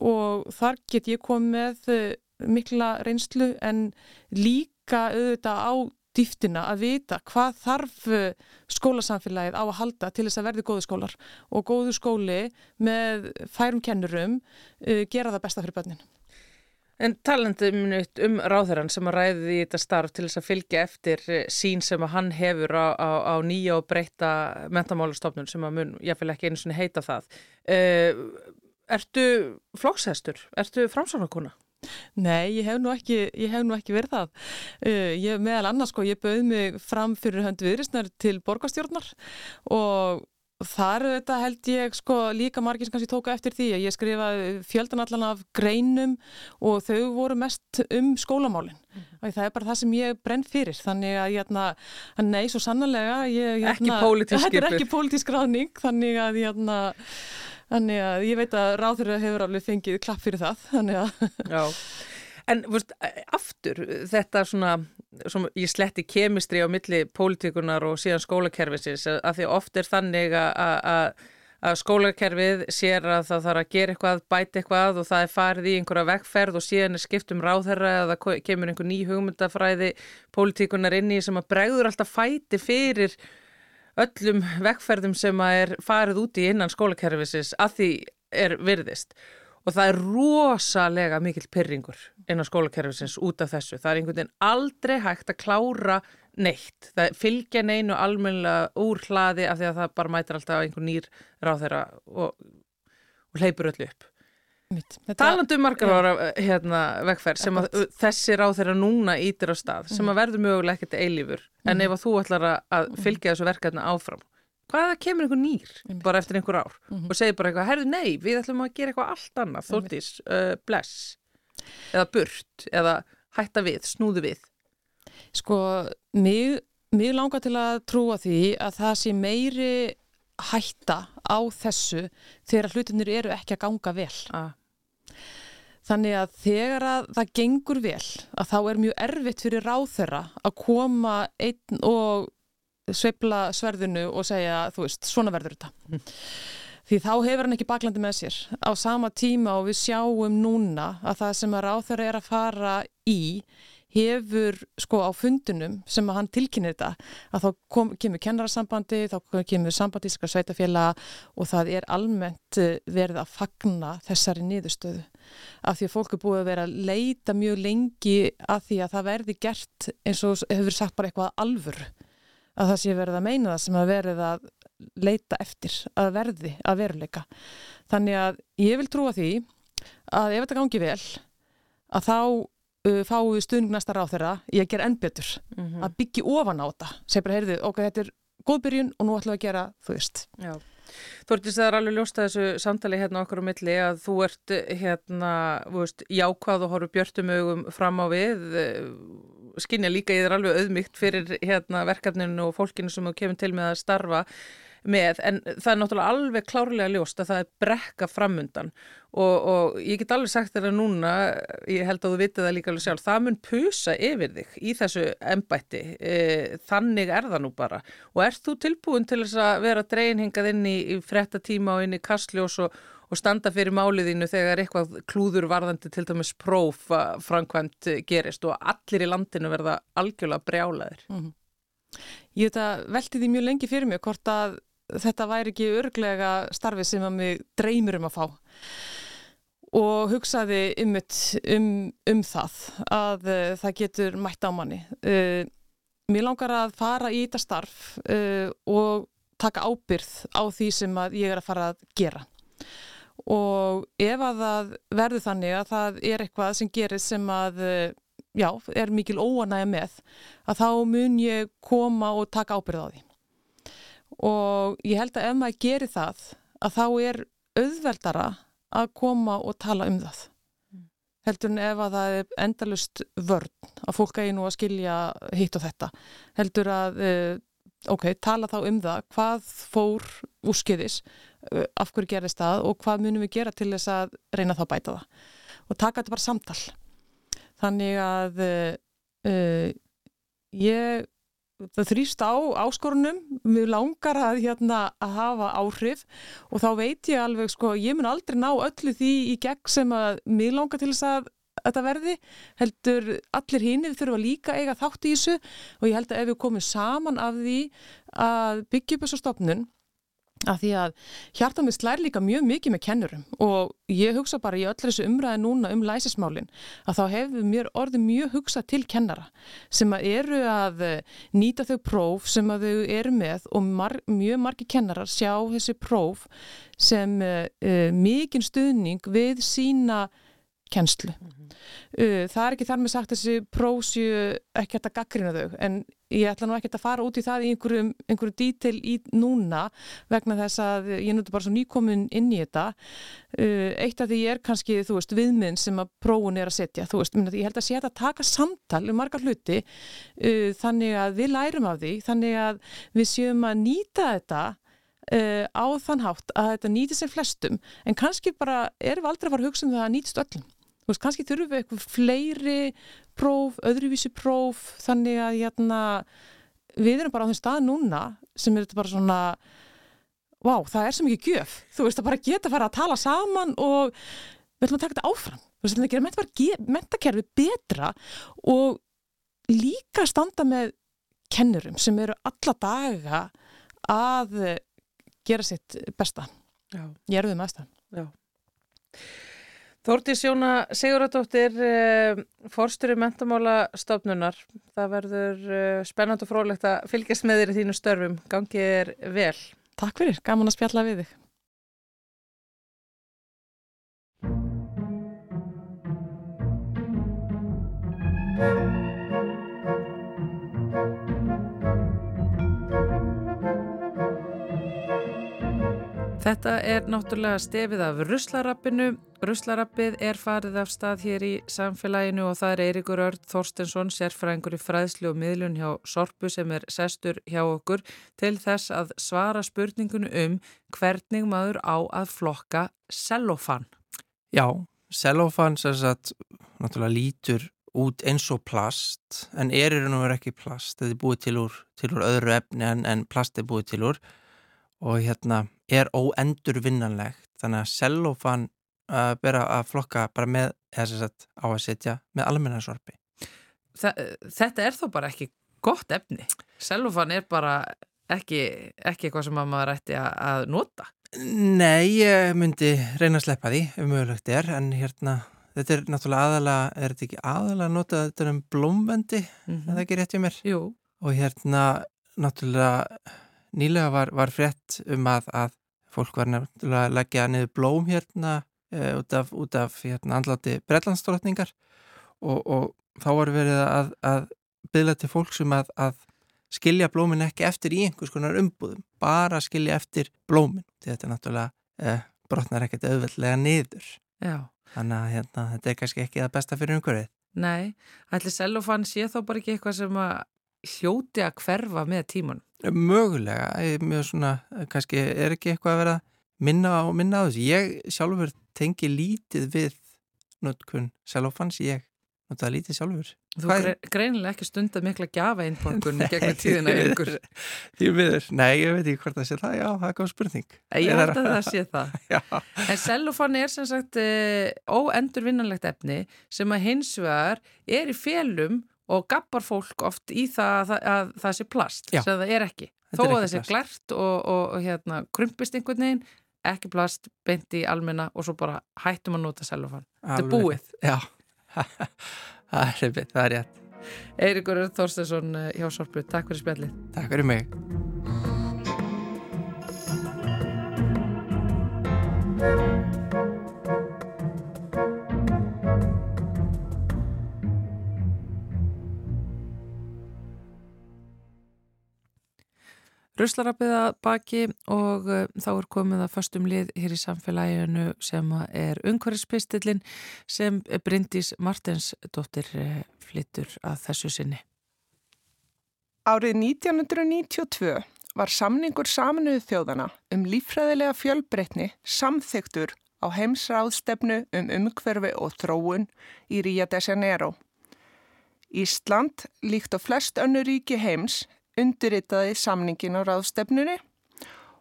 og þar get ég komið uh, mikla reynslu en líka auðvitað á dýftina að vita hvað þarf uh, skólasamfélagið á að halda til þess að verði góðu skólar og góðu skóli með færum kennurum uh, gera það besta fyrir börnin. En talandi minut um ráðherran sem að ræði í þetta starf til þess að fylgja eftir eh, sín sem að hann hefur á, á, á nýja og breyta mentamálastofnun sem að mun, ég vil ekki einu svona heita það. Uh, ertu flókshestur? Ertu framsvonarkona? Nei, ég hef nú ekki, ég hef nú ekki verið það. Uh, ég meðal annars sko, ég bauð mig fram fyrir höndu viðrisnar til borgastjórnar og þar þetta held ég sko líka margir sem kannski tóka eftir því að ég skrifaði fjöldan allan af greinum og þau voru mest um skólamálin. Mm. Það er bara það sem ég brenn fyrir, þannig að jæna, nei, svo sannlega ég, er skipuð. ekki pólitísk ráðning, þannig að jæna, Þannig að ég veit að ráður hefur alveg fengið klapp fyrir það. Að. En veist, aftur, þetta svona, ég sletti kemistri á milli pólitikunar og síðan skólakerfisins að því oft er þannig að- skólakerfið sér að það þarf að gera eitthvað, bæta eitthvað og það er farið í einhverja vegferð og síðan er skipt um ráðherra eða kemur einhver ný hugmyndafræði pólitikunar inn í sem að bregður alltaf fæti fyrir öllum vegferðum sem er farið út í innan skólakerfisins að því er virðist og það er rosalega mikill pyrringur innan skólakerfisins út af þessu. Það er einhvern veginn aldrei hægt að klára neitt. Það fylgja neinu almennilega úr hlaði af því að það bara mætir alltaf einhver nýr ráðherra og, og hleypur öllu upp. Þetta, Talandi um margar ára hérna, vegferð sem að þessi ráðherra núna ítir á stað sem að verður mögulega ekkert eilífur. En Mhm. ef að þú ætlar að- að fylgja þessu verkefni áfram hvaða kemur einhver nýr bara eftir einhver ár? Mhm. og segir bara eitthvað, herðu nei, við ætlum að gera eitthvað allt annað, þóttis, uh, bless. Eða burt, eða hætta við, snúðu við. Sko, mig, mig langar til að trúa því að það sé meiri hætta á þessu þegar hlutinir eru ekki að ganga vel. ah, Þannig að þegar að það gengur vel að þá er mjög erfitt fyrir ráðherra að koma einn og sveifla sverðinu og segja, þú veist, svona verður þetta. Því þá hefur hann ekki baklandi með sér. Á sama tíma og við sjáum núna að það sem að ráðherra er að fara í hefur sko á fundunum sem að hann tilkynir þetta að þá kom, kemur kennarasambandi, þá kemur sambandíska sveitafélag og það er almennt eh, verið að fagna þessari niðurstöðu. Af því að fólk er búið að vera að leita mjög lengi að því að það verði gert eins og hefur sagt bara eitthvað alvör að það sé verið að meina það sem að verið að leita eftir að verði að veruleika. Þannig að ég vil trúa því að ef þetta gangi vel að þá uh, fáum við stuðning næsta ráð þeirra í að gera enn betur. Mm að byggja ofan á þetta. Sem bara heyrðu, ok, þetta er góð byrjun og nú ætlum við að gera, þú veist. Já. Þortís, það er alveg ljóst að þessu samtali hérna okkur á milli að þú ert eh, hérna, þú veist, jákvæð og horfur björtum augum fram á við. Skynja líka ég er alveg auðmygt fyrir hérna verkefninu og fólkinu sem þú kemur til með að starfa með, en það er náttúrulega alveg klárlega ljóst að það er brekka framundan. Og, og ég get alveg sagt að núna, ég held að þú vitið það líka alveg sjálf, það mun pusa yfir þig í þessu embætti. E, þannig er það nú bara. Og ert þú tilbúin til þess að vera dregin hingað inn í, í frettatíma og inn í kastljós og, og standa fyrir máliðinu þegar eitthvað klúður varðandi til dæmis próf framkvæmt gerist og allir í landinu verða algjörlega brjálaðir? Ég veit að velti því mjög lengi fyrir mig hvort að þetta væri ekki örglega starfi sem að mig dreymir um að fá og hugsaði um, um, um það að uh, það getur mætt á manni. Uh, mér langar að fara í þetta starf uh, og taka ábyrð á því sem ég er að fara að gera. Og ef að það verður þannig að það er eitthvað sem gerir sem að já, er mikil óanægja með að þá mun ég koma og taka ábyrð á því. Og ég held að ef maður gerir það að þá er auðveldara að koma og tala um það. Heldur en ef að það er endalust vörn að fólk eigi nú að skilja hitt og þetta. Heldur að uh, ok, tala þá um það hvað fór úrskiðis uh, af hverju gerist það og hvað munum við gera til þess að reyna þá að bæta það. Og taka þetta bara samtal. Þannig að uh, ég það þrýst á áskorunum. Við langar að, hérna, að hafa áhrif og þá veit ég alveg sko, ég mun aldrei ná öllu því í gegn sem að mig langar til þess að þetta verði, heldur allir hinnir þurfa líka eiga þátt í þessu og ég held að ef við komum saman af því að byggja upp þessu stopnun að því að hjarta mig slær líka mjög mikið með kennurum og ég hugsa bara í öll þessu umræði núna um læsismálin að þá hefur mér orðið mjög hugsað til kennara sem að eru að nýta þau próf sem að þau eru með og mar mjög margi kennarar sjá þessi próf sem uh, mikinn stuðning við sína kennslu. Mm -hmm. uh, það er ekki þar með sagt þessi prósju ekki að gaggrina þau en ég ætla nú ekki að fara út í það í einhverju, einhverju dítil í núna vegna þess að ég nútti bara svo nýkomin inn í þetta uh, eitt af því er kannski þú veist viðminn sem að prófun er að setja þú veist, ég held að sé að taka samtal um margar hluti uh, þannig að við lærum af því, þannig að við séum að nýta þetta uh, á þann hátt að þetta nýti sér flestum en kannski bara erum við aldrei að fara að hugsa um það að nýtist öllum veist, kannski þurfum við eitthvað fleiri próf, öðruvísi próf, þannig að hérna, við erum bara á þeim stað núna sem er þetta bara svona, vá, það er svo mikið gjöf. Þú veist, að bara geta að fara að tala saman og við ætlum að taka þetta áfram. Þú veist, það gerir mentakerfi betra og líka standa með kennurum sem eru alla daga að gera sitt besta. Já. Ég er við með það. Já. Þórtís Jóna Siguradóttir, eh, fórsturi mentamála stofnunar. Það verður eh, spennand og frólægt að fylgjast með þér í þínu störfum. Gangið er vel. Takk fyrir, gaman að spjalla við þig. Þetta er náttúrulega stefið af ruslarappinu. Ruslarappið er farið af stað hér í samfélaginu og það er Eirikur Örd Þorstensson, sérfræðingur í fræðslu og miðlun hjá Sorpu sem er sestur hjá okkur til þess að svara spurningunum um hvernig maður á að flokka sellofan. Já, sellofan sem sagt náttúrulega lítur út eins og plast en er raun og veru ekki plast. Þetta er búið til úr, til úr öðru efni en, en plast er búið til úr og hérna er óendurvinnanlegt þannig að sellofan uh, bera að flokka bara með sagt, á að setja með almennasorpi Þetta er þó bara ekki gott efni sellofan er bara ekki, ekki eitthvað sem maður ætti að nota Nei, ég myndi reyna að sleppa því ef mögulegt er en hérna þetta er náttúrulega aðalega er þetta ekki aðalega að nota þetta um blómvendi mm -hmm. það ekki rétt í mér Jú. og hérna náttúrulega nýlega var, var frétt um að, að fólk var nefnilega að leggja niður blóm hérna e, út af, út af hérna, andlati brellanstrótningar og, og þá var verið að, að byggla til fólk sem um að, að skilja blómin ekki eftir í einhvers konar umbúðum, bara skilja eftir blómin, þetta er náttúrulega e, brotnar ekkert auðveldlega niður Já. þannig að hérna, þetta er kannski ekki það besta fyrir umhverfið Nei, ætli selofan sé þá bara ekki eitthvað sem að hljóti að hverfa með tímun Mögulega, mjög svona kannski er ekki eitthvað að vera minna á, minna á þessu. Ég sjálfur tengi lítið við notkun selofans, ég notaði lítið sjálfur. Þú gre greinilega ekki stundar mikla gjafa innborgun gegnum tíðina yngur. Því miður, nei, ég veit ekki hvort það sé það, já, það er góð spurning. Ég held að það sé það. en selofan er sem sagt óendurvinnanlegt efni sem að hins vegar er í félum og gappar fólk oft í það að, að það sé plast, sem það er ekki þó að það sé glært og, og, og hérna, krumpist einhvern veginn, ekki plast beint í almenna og svo bara hættum að nota selofan, þetta er búið. Já, það er það er rétt. Eirikur Þorstesson eh, hjá Sorpu, takk fyrir spjallið. Takk fyrir mig ruslarabbiða baki og uh, þá er komið að föstum lið hér í samfélaginu sem er umhverfispistillin sem Bryndís Martensdóttir uh, flyttur að þessu sinni. Árið 1992 var samningur saminuðu þjóðana um lífræðilega fjölbreytni samþyktur á heimsráðstefnu um umhverfi og þróun í Ríja de Janeiro. Ísland, líkt á flest önnu ríki heims, undirritaði samningin á ráðstefnunni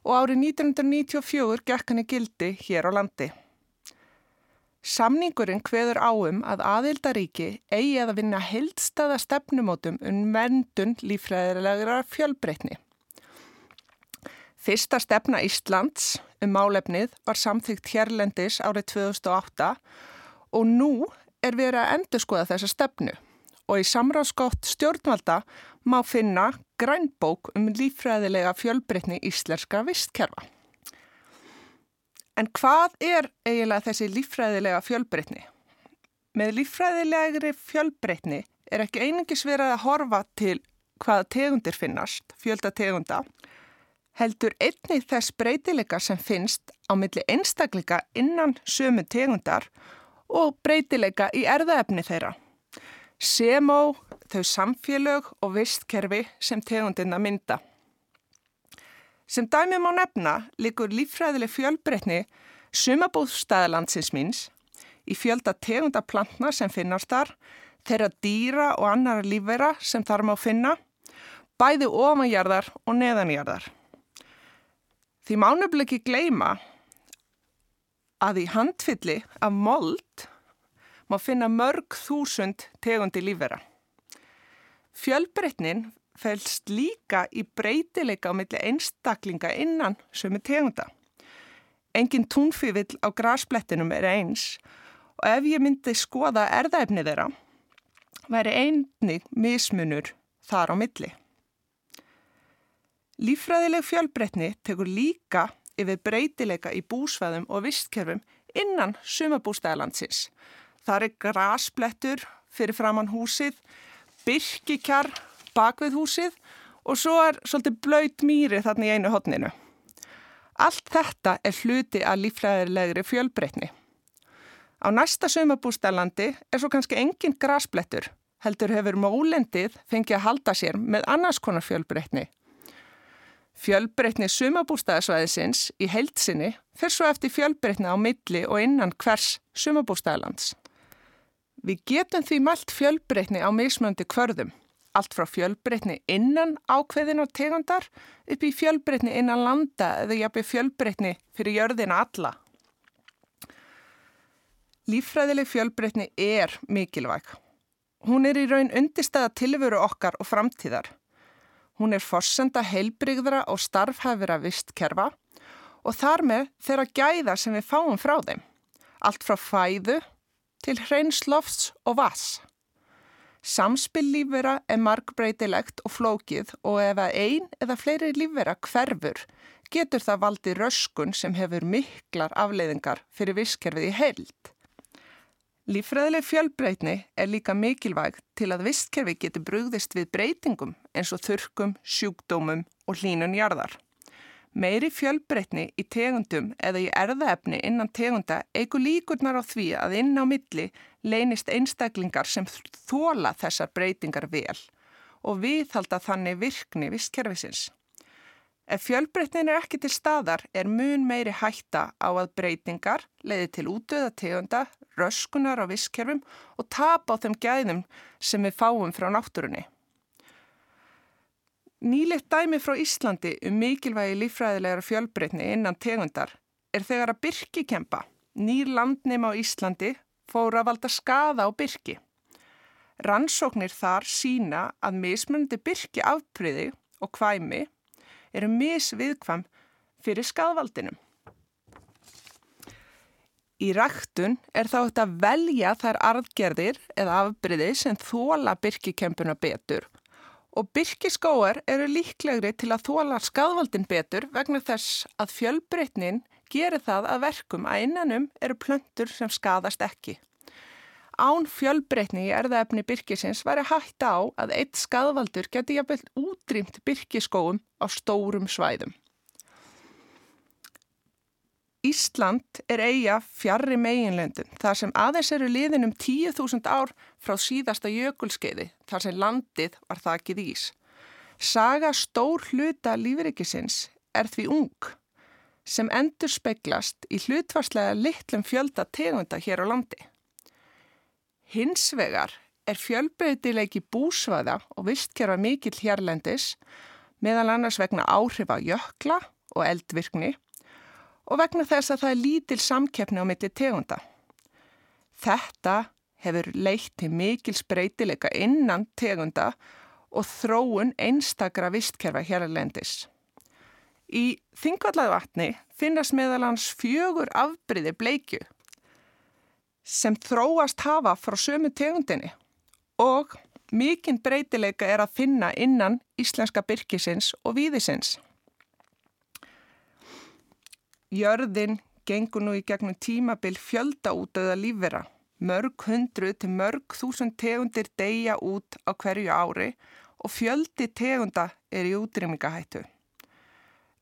og árið 1994 gekk henni gildi hér á landi. Samningurinn hveður áum að aðildaríki eigi að vinna heldstaða stefnumótum um vendun lífræðilegra fjölbreytni. Fyrsta stefna Íslands um málefnið var samþygt hérlendis árið 2008 og nú er verið að endur skoða þessa stefnu og í samráðskátt stjórnvalda má finna grænbók um lífræðilega fjölbreytni íslenska vistkerfa. En hvað er eiginlega þessi lífræðilega fjölbreytni? Með lífræðilegri fjölbreytni er ekki einingis verið að horfa til hvaða tegundir finnast, fjölda tegunda, heldur einnig þess breytileika sem finnst á milli einstakleika innan sömu tegundar og breytileika í erðaefni þeirra, sem á þau samfélög og vistkerfi sem tegundina mynda. Sem dæmi má nefna likur líffræðileg fjölbreytni sumabúðstæðalandsins míns í fjölda tegunda plantna sem finnast þar, þeirra dýra og annara lífvera sem þar má finna, bæði ofanjarðar og neðanjarðar. Því mánubli ekki gleima að í handfylli af mold má finna mörg þúsund tegundi lífvera. Fjölbreytnin fælst líka í breytileika á milli einstaklinga innan sömu tegunda. Engin túnfívill á græsplettinum er eins og ef ég myndi skoða erðaefni þeirra, væri einnig mismunur þar á milli. Lífræðileg fjölbreytni tekur líka yfir breytileika í búsvæðum og vistkerfum innan sumabústæðalandsins. Það er græsplettur fyrir framann húsið, byrkikjar bakvið húsið og svo er svolítið blöyt mýri þarna í einu hodninu. Allt þetta er hluti að lífræðilegri fjölbreytni. Á næsta sömabústælandi er svo kannski engin grasblettur, heldur hefur mólendið fengið að halda sér með annars konar fjölbreytni. Fjölbreytni sumabústæðasvæðisins í heilsinni fyrir svo eftir fjölbreytni á milli og innan hvers sumabústæðalands. Við getum því mælt fjölbreytni á mismöndi kvörðum allt frá fjölbreytni innan ákveðin og tegundar upp í fjölbreytni innan landa eða jafnveg fjölbreytni fyrir jörðina alla. Lífræðileg fjölbreytni er mikilvæg. Hún er í raun undirstæða tilveru okkar og framtíðar. Hún er forsenda heilbrigðra og starfhæfira vistkerfa og þar með þeirra gæða sem við fáum frá þeim. Allt frá fæðu til hreinslofts og vass. Samspill lífvera er markbreytilegt og flókið og ef að ein eða fleiri lífvera hverfur getur það valdið röskun sem hefur miklar afleiðingar fyrir visskerfið í heild. Lífræðileg fjölbreytni er líka mikilvæg til að vistkerfi getur brugðist við breytingum eins og þurkum, sjúkdómum og hlínun jarðar. Meiri fjölbreytni í tegundum eða í erðaefni innan tegunda eigur líkurnar á því að inn á milli leynist einstaklingar sem þóla þessar breytingar vel og viðhalda þannig virkni visskerfisins. Ef fjölbreytnin er ekki til staðar er mun meiri hætta á að breytingar leiði til útöða tegunda, röskunar á visskerfum og tap á þeim gæðum sem við fáum frá náttúrunni. Nýlegt dæmi frá Íslandi um mikilvægi lífræðilegar fjölbreytni innan tegundar er þegar að byrki kempa, nýr landnum á Íslandi, fóru að valda skaða á byrki. Rannsóknir þar sína að mismundi byrki afpriði og kvæmi eru misviðkvam fyrir skadvaldinum. Í ræktun er þá þetta velja þær arðgerðir eða afbriði sem þóla byrkikempuna betur og byrkiskóar eru líklegri til að þóla skadvaldin betur vegna þess að fjölbreytnin gerir það að verkum að innanum eru plöntur sem skadast ekki. án fjölbreytni í erðaefni byrkisins væri hægt á að eitt skadvaldur geti jafnveld útrýmt byrkiskóum á stórum svæðum. Ísland er eiga fjarrri meginlöndum þar sem aðeins eru liðin um 10.000 ár frá síðasta jökulskeiði þar sem landið var þakkið ís. Saga stór hluta lífrikisins er því ung sem endur speiklast í hlutvarslega litlum fjölda tegunda hér á landi. Hins vegar er fjölbreytileiki búsvæða og vistkerfa mikill hérlendis meðal annars vegna áhrifa jökla og eldvirkni og vegna þess að það er lítil samkeppni á milli tegunda. Þetta hefur leitt til mikil spreytileika innan tegunda og þróun einstakra vistkerfa hérlendis. Í þingvallaðu vatni finnast meðal hans fjögur afbryði bleikju sem þróast hafa frá sömu tegundinni og mikinn breytileika er að finna innan íslenska byrkisins og víðisins. Jörðin gengur nú í gegnum tímabil fjölda út auða lífvera. Mörg hundru til mörg þúsund tegundir deyja út á hverju ári og fjöldi tegunda er í útrýmingahættu.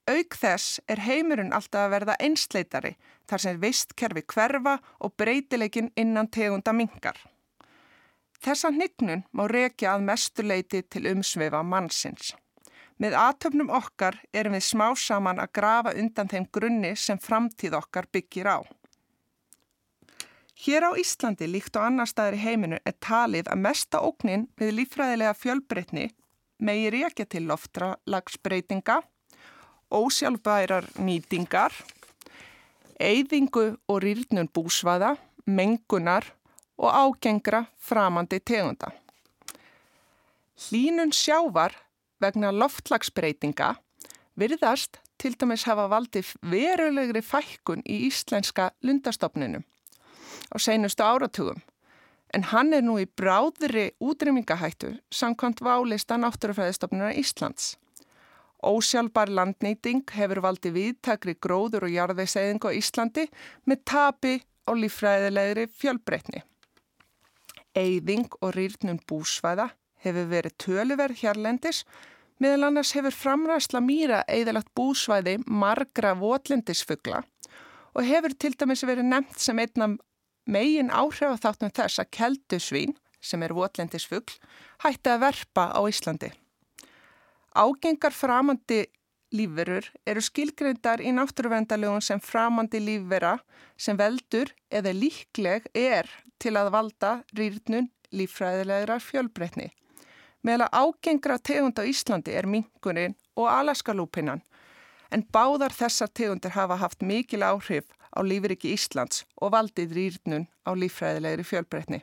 Auk þess er heimurinn alltaf að verða einsleitari þar sem vistkerfi hverfa og breytileikin innan tegunda mingar. Þessa hnygnun má rekja að mestuleiti til umsvefa mannsins. Með aðtöfnum okkar erum við smá saman að grafa undan þeim grunni sem framtíð okkar byggir á. Hér á Íslandi líkt og annar staðar í heiminu er talið að mesta óknin við lífræðilega fjölbreytni megir ekki til loftralagsbreytinga, ósjálfbærar nýtingar, eyðingu og rýrnun búsvaða, mengunar og ágengra framandi tegunda. Hlínun sjávar vegna loftlagsbreytinga virðast til dæmis hafa valdið verulegri fækkun í íslenska lundastofninum á seinustu áratugum en hann er nú í bráðri útrymmingahættu samkvæmt válista náttúrufræðistofnuna Íslands. Ósjálfbar landnýting hefur valdið viðtakri gróður og jarðveiseyðingu á Íslandi með tapi á lífræðilegri fjölbreytni. Eyðing og rýrnum búsvæða hefur verið töluverð hérlendis, meðal annars hefur framræsla mýra eðalagt búsvæði margra votlendisfugla og hefur til dæmis verið nefnt sem einna megin áhrif þáttum þess að keldusvín, sem er votlendisfugl, hætti að verpa á Íslandi. Ágengar framandi lífverur eru skilgreyndar í náttúruvendalögun sem framandi lífvera sem veldur eða líkleg er til að valda rýrnun lífræðilegra fjölbreytni. Meðal ágengra tegund á Íslandi er minkunin og alaskalúpinan en báðar þessar tegundir hafa haft mikil áhrif á lífriki Íslands og valdið rýrnun á lífræðilegri fjölbreytni.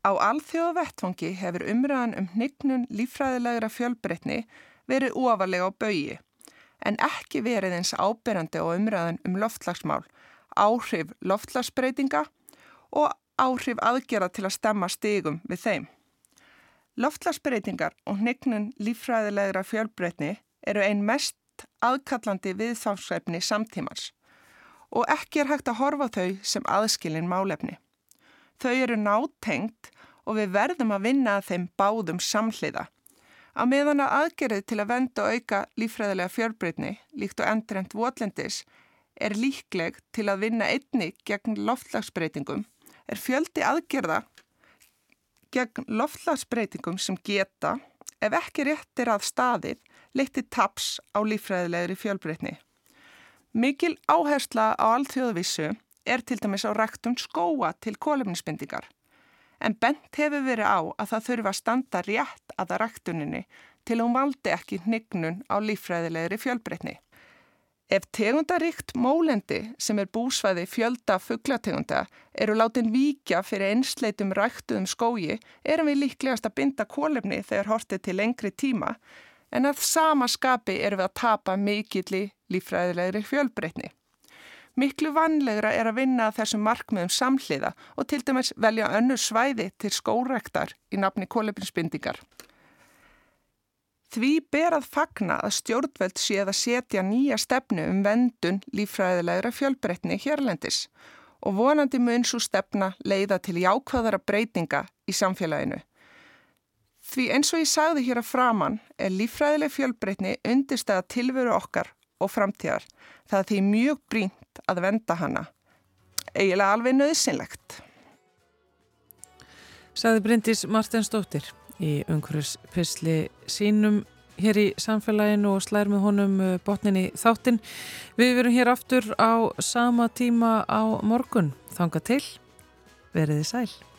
Á alþjóða vettfangi hefur umræðan um hnygnun lífræðilegra fjölbreytni verið ofalega á baui en ekki verið eins áberandi á umræðan um loftlagsmál, áhrif loftlagsbreytinga og áhrif aðgera til að stemma stigum við þeim. Loftlagsbreytingar og hnygnun lífræðilegra fjölbreytni eru ein mest aðkallandi viðfámsveifni samtímans og ekki er hægt að horfa þau sem aðskilin málefni. Þau eru nátengt og við verðum að vinna að þeim báðum samhliða. Á meðan að aðgerið til að venda og auka lífræðilega fjörbreytni, líkt og endrent votlendis, er líkleg til að vinna einni gegn loftlagsbreytingum, er fjöldi aðgerða gegn loftlagsbreytingum sem geta, ef ekki réttir að staðið, leytið taps á lífræðilegri fjölbreytni. Mikil áhersla á alþjóðvísu er til dæmis á ræktun skóa til kólefnisbindingar. En bent hefur verið á að það þurfa að standa rétt að það ræktuninni til hún valdi ekki hnignun á lífræðilegri fjölbreytni. Ef tegundaríkt mólendi sem er búsvæði fjölda fugglategunda eru látin víkja fyrir einsleitum ræktuðum skógi erum við líklegast að binda kólefni þegar hortið til lengri tíma en að sama skapi erum við að tapa mikilli lífræðilegri fjölbreytni. Miklu vanlegra er að vinna þessum markmiðum samhliða og til dæmis velja önnur svæði til skórektar í nafni kólefinsbindingar. Því ber að fagna að stjórnveld séð að setja nýja stefnu um vendun lífræðilegra fjölbreytni hérlendis og vonandi mun svo stefna leiða til jákvæðara breytinga í samfélaginu. Því eins og ég sagði hér að framann er lífræðileg fjölbreytni undirstæða tilveru okkar og framtíðar. Það því mjög brínt að venda hana. Eiginlega alveg nöðsynlegt. Saði Bryndís Martinsdóttir í umhverfis pisli sínum hér í samfélaginu og slær með honum uh, botnin í þáttin. Við verum hér aftur á sama tíma á morgun. Þanga til, veriði sæl.